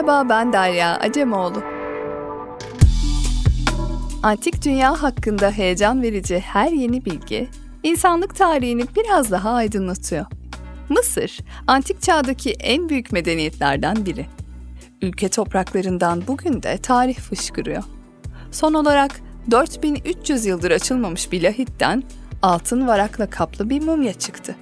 Merhaba ben Derya Acemoğlu. Antik dünya hakkında heyecan verici her yeni bilgi, insanlık tarihini biraz daha aydınlatıyor. Mısır, antik çağdaki en büyük medeniyetlerden biri. Ülke topraklarından bugün de tarih fışkırıyor. Son olarak 4300 yıldır açılmamış bir lahitten altın varakla kaplı bir mumya çıktı.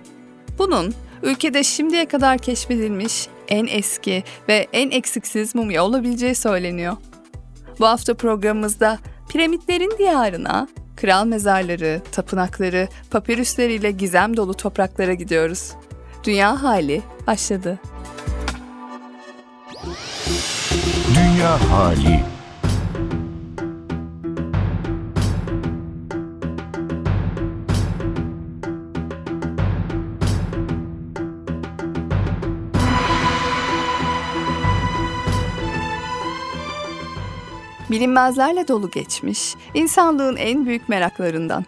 Bunun ülkede şimdiye kadar keşfedilmiş en eski ve en eksiksiz mumya olabileceği söyleniyor. Bu hafta programımızda piramitlerin diyarına, kral mezarları, tapınakları, papirüsleriyle gizem dolu topraklara gidiyoruz. Dünya hali başladı. Dünya hali Bilinmezlerle dolu geçmiş, insanlığın en büyük meraklarından.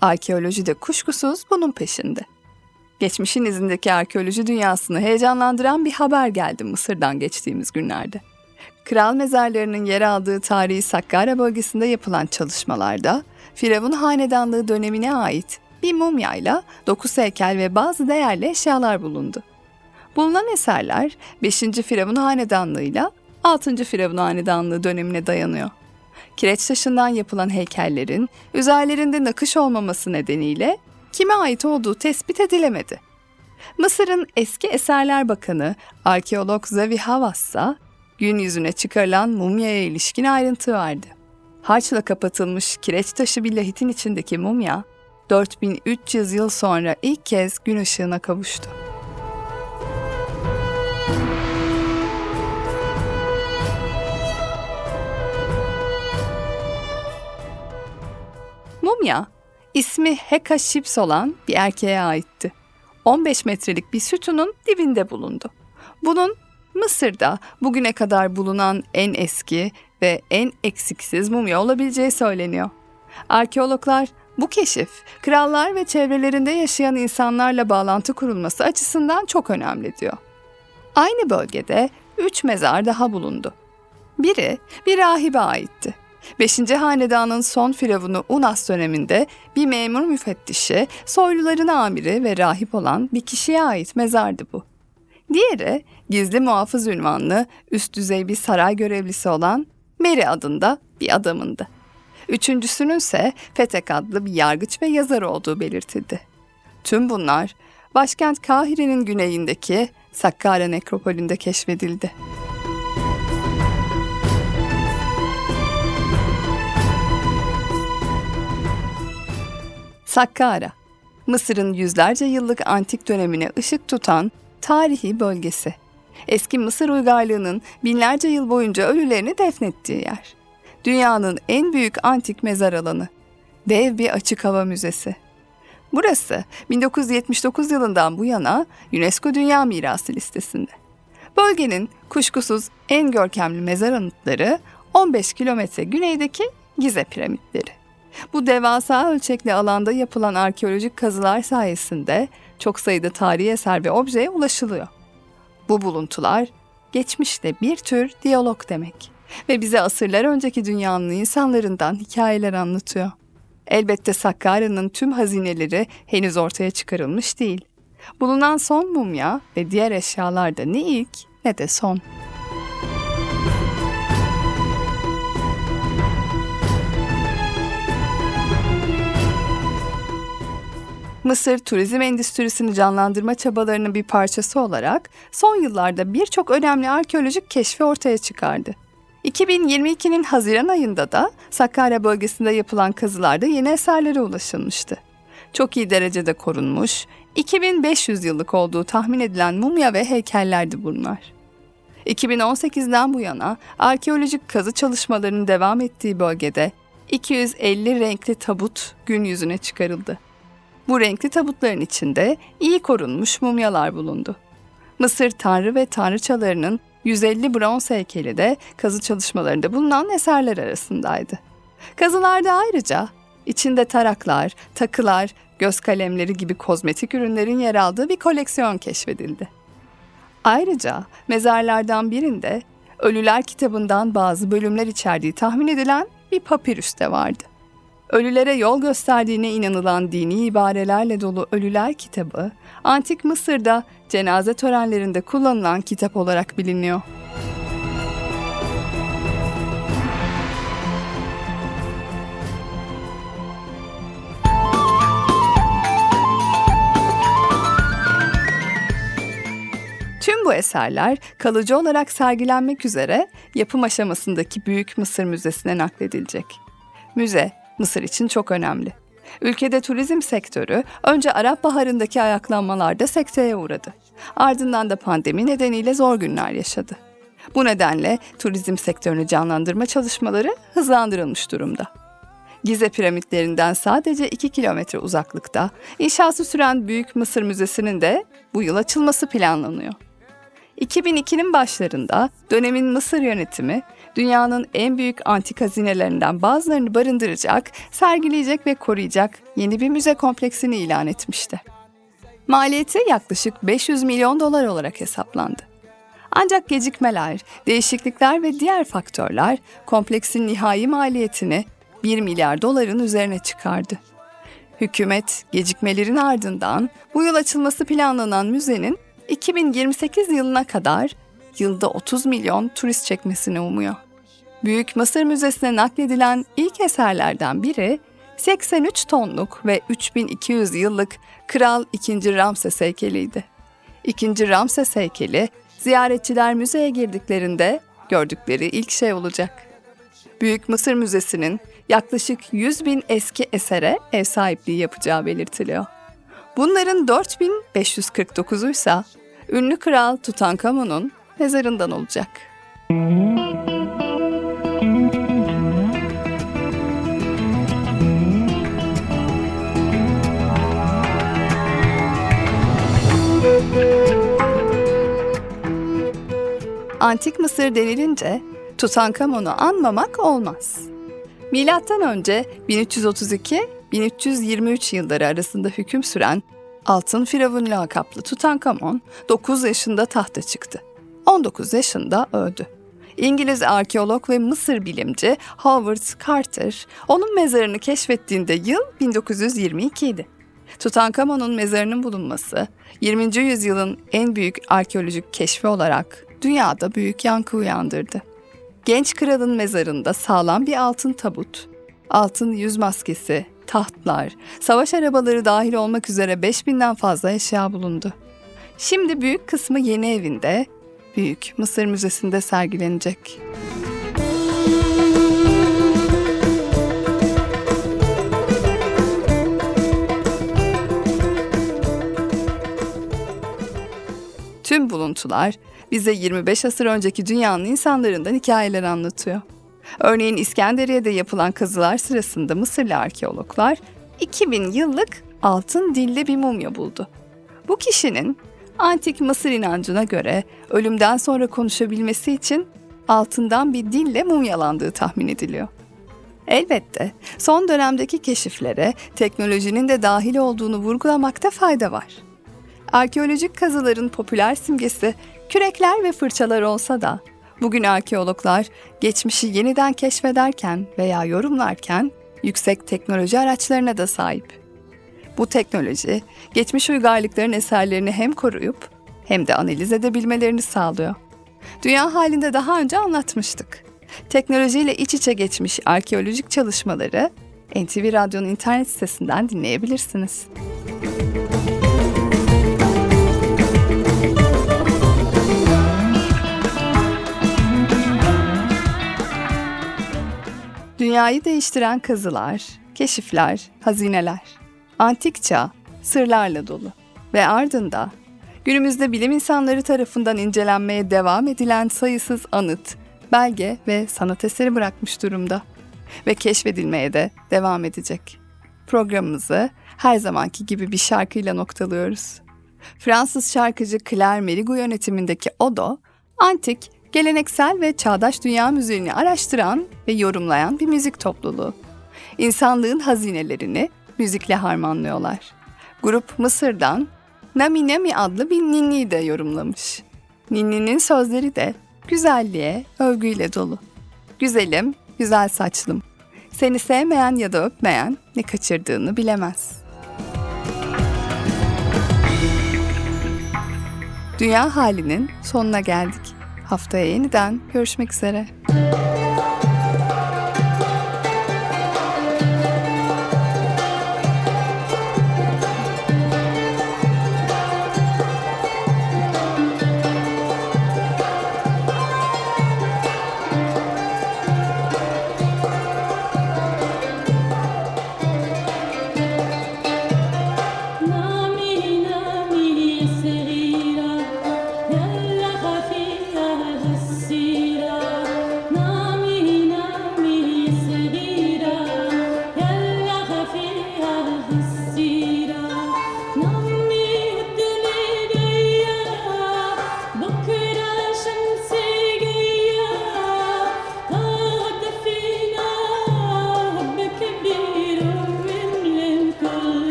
Arkeoloji de kuşkusuz bunun peşinde. Geçmişin izindeki arkeoloji dünyasını heyecanlandıran bir haber geldi Mısır'dan geçtiğimiz günlerde. Kral mezarlarının yer aldığı tarihi Sakkara bölgesinde yapılan çalışmalarda Firavun Hanedanlığı dönemine ait bir mumyayla dokuz heykel ve bazı değerli eşyalar bulundu. Bulunan eserler 5. Firavun Hanedanlığı'yla 6. Firavun Hanedanlığı dönemine dayanıyor. Kireç taşından yapılan heykellerin üzerlerinde nakış olmaması nedeniyle kime ait olduğu tespit edilemedi. Mısır'ın eski eserler bakanı arkeolog Zavi Havassa, gün yüzüne çıkarılan mumyaya ilişkin ayrıntı verdi. Harçla kapatılmış kireç taşı bir lahitin içindeki mumya, 4300 yıl sonra ilk kez gün ışığına kavuştu. Mumya, ismi Heka Ships olan bir erkeğe aitti. 15 metrelik bir sütunun dibinde bulundu. Bunun Mısır'da bugüne kadar bulunan en eski ve en eksiksiz mumya olabileceği söyleniyor. Arkeologlar bu keşif, krallar ve çevrelerinde yaşayan insanlarla bağlantı kurulması açısından çok önemli diyor. Aynı bölgede üç mezar daha bulundu. Biri bir rahibe aitti. 5. Hanedanın son firavunu Unas döneminde bir memur müfettişi, soyluların amiri ve rahip olan bir kişiye ait mezardı bu. Diğeri gizli muhafız ünvanlı üst düzey bir saray görevlisi olan Mary adında bir adamındı. Üçüncüsünün ise Fetek adlı bir yargıç ve yazar olduğu belirtildi. Tüm bunlar başkent Kahire'nin güneyindeki Sakkara nekropolünde keşfedildi. Sakkara, Mısır'ın yüzlerce yıllık antik dönemine ışık tutan tarihi bölgesi. Eski Mısır uygarlığının binlerce yıl boyunca ölülerini defnettiği yer. Dünyanın en büyük antik mezar alanı. Dev bir açık hava müzesi. Burası 1979 yılından bu yana UNESCO Dünya Mirası listesinde. Bölgenin kuşkusuz en görkemli mezar anıtları 15 kilometre güneydeki Gize piramitleri. Bu devasa ölçekli alanda yapılan arkeolojik kazılar sayesinde çok sayıda tarihi eser ve objeye ulaşılıyor. Bu buluntular geçmişte bir tür diyalog demek ve bize asırlar önceki dünyanın insanlarından hikayeler anlatıyor. Elbette Sakkara'nın tüm hazineleri henüz ortaya çıkarılmış değil. Bulunan son mumya ve diğer eşyalar da ne ilk ne de son. Mısır turizm endüstrisini canlandırma çabalarının bir parçası olarak son yıllarda birçok önemli arkeolojik keşfi ortaya çıkardı. 2022'nin Haziran ayında da Sakarya bölgesinde yapılan kazılarda yeni eserlere ulaşılmıştı. Çok iyi derecede korunmuş, 2500 yıllık olduğu tahmin edilen mumya ve heykellerdi bunlar. 2018'den bu yana arkeolojik kazı çalışmalarının devam ettiği bölgede 250 renkli tabut gün yüzüne çıkarıldı. Bu renkli tabutların içinde iyi korunmuş mumyalar bulundu. Mısır tanrı ve tanrıçalarının 150 bronz heykeli de kazı çalışmalarında bulunan eserler arasındaydı. Kazılarda ayrıca içinde taraklar, takılar, göz kalemleri gibi kozmetik ürünlerin yer aldığı bir koleksiyon keşfedildi. Ayrıca mezarlardan birinde Ölüler kitabından bazı bölümler içerdiği tahmin edilen bir papirüs de vardı. Ölülere yol gösterdiğine inanılan dini ibarelerle dolu Ölüler kitabı, Antik Mısır'da cenaze törenlerinde kullanılan kitap olarak biliniyor. Tüm bu eserler kalıcı olarak sergilenmek üzere yapım aşamasındaki Büyük Mısır Müzesi'ne nakledilecek. Müze, Mısır için çok önemli. Ülkede turizm sektörü önce Arap Baharı'ndaki ayaklanmalarda sekteye uğradı. Ardından da pandemi nedeniyle zor günler yaşadı. Bu nedenle turizm sektörünü canlandırma çalışmaları hızlandırılmış durumda. Gize piramitlerinden sadece 2 kilometre uzaklıkta inşası süren Büyük Mısır Müzesi'nin de bu yıl açılması planlanıyor. 2002'nin başlarında dönemin Mısır yönetimi dünyanın en büyük antik hazinelerinden bazılarını barındıracak, sergileyecek ve koruyacak yeni bir müze kompleksini ilan etmişti. Maliyeti yaklaşık 500 milyon dolar olarak hesaplandı. Ancak gecikmeler, değişiklikler ve diğer faktörler kompleksin nihai maliyetini 1 milyar doların üzerine çıkardı. Hükümet gecikmelerin ardından bu yıl açılması planlanan müzenin 2028 yılına kadar yılda 30 milyon turist çekmesini umuyor. Büyük Mısır Müzesi'ne nakledilen ilk eserlerden biri 83 tonluk ve 3200 yıllık Kral II. Ramses heykeliydi. İkinci Ramses heykeli ziyaretçiler müzeye girdiklerinde gördükleri ilk şey olacak. Büyük Mısır Müzesi'nin yaklaşık 100 bin eski esere ev sahipliği yapacağı belirtiliyor. Bunların 4549'u ise ünlü kral Tutankamon'un mezarından olacak. Antik Mısır denilince Tutankamon'u anmamak olmaz. Milattan önce 1332-1323 yılları arasında hüküm süren Altın Firavun lakaplı Tutankamon 9 yaşında tahta çıktı. 19 yaşında öldü. İngiliz arkeolog ve Mısır bilimci Howard Carter onun mezarını keşfettiğinde yıl 1922 idi. Tutankamon'un mezarının bulunması 20. yüzyılın en büyük arkeolojik keşfi olarak dünyada büyük yankı uyandırdı. Genç kralın mezarında sağlam bir altın tabut, altın yüz maskesi, tahtlar, savaş arabaları dahil olmak üzere 5000'den fazla eşya bulundu. Şimdi büyük kısmı yeni evinde, Büyük Mısır Müzesi'nde sergilenecek. Tüm buluntular bize 25 asır önceki dünyanın insanlarından hikayeler anlatıyor. Örneğin İskenderiye'de yapılan kazılar sırasında Mısırlı arkeologlar 2000 yıllık altın dilli bir mumya buldu. Bu kişinin antik Mısır inancına göre ölümden sonra konuşabilmesi için altından bir dille mumyalandığı tahmin ediliyor. Elbette son dönemdeki keşiflere teknolojinin de dahil olduğunu vurgulamakta fayda var. Arkeolojik kazıların popüler simgesi kürekler ve fırçalar olsa da bugün arkeologlar geçmişi yeniden keşfederken veya yorumlarken yüksek teknoloji araçlarına da sahip. Bu teknoloji geçmiş uygarlıkların eserlerini hem koruyup hem de analiz edebilmelerini sağlıyor. Dünya halinde daha önce anlatmıştık. Teknolojiyle iç içe geçmiş arkeolojik çalışmaları NTV Radyo'nun internet sitesinden dinleyebilirsiniz. Dünyayı değiştiren kazılar, keşifler, hazineler, antik çağ sırlarla dolu ve ardında günümüzde bilim insanları tarafından incelenmeye devam edilen sayısız anıt, belge ve sanat eseri bırakmış durumda ve keşfedilmeye de devam edecek. Programımızı her zamanki gibi bir şarkıyla noktalıyoruz. Fransız şarkıcı Claire Merigo yönetimindeki Odo, antik geleneksel ve çağdaş dünya müziğini araştıran ve yorumlayan bir müzik topluluğu. İnsanlığın hazinelerini müzikle harmanlıyorlar. Grup Mısır'dan Nami Nami adlı bir ninni de yorumlamış. Ninni'nin sözleri de güzelliğe, övgüyle dolu. Güzelim, güzel saçlım. Seni sevmeyen ya da öpmeyen ne kaçırdığını bilemez. Dünya halinin sonuna geldik. Haftaya yeniden görüşmek üzere.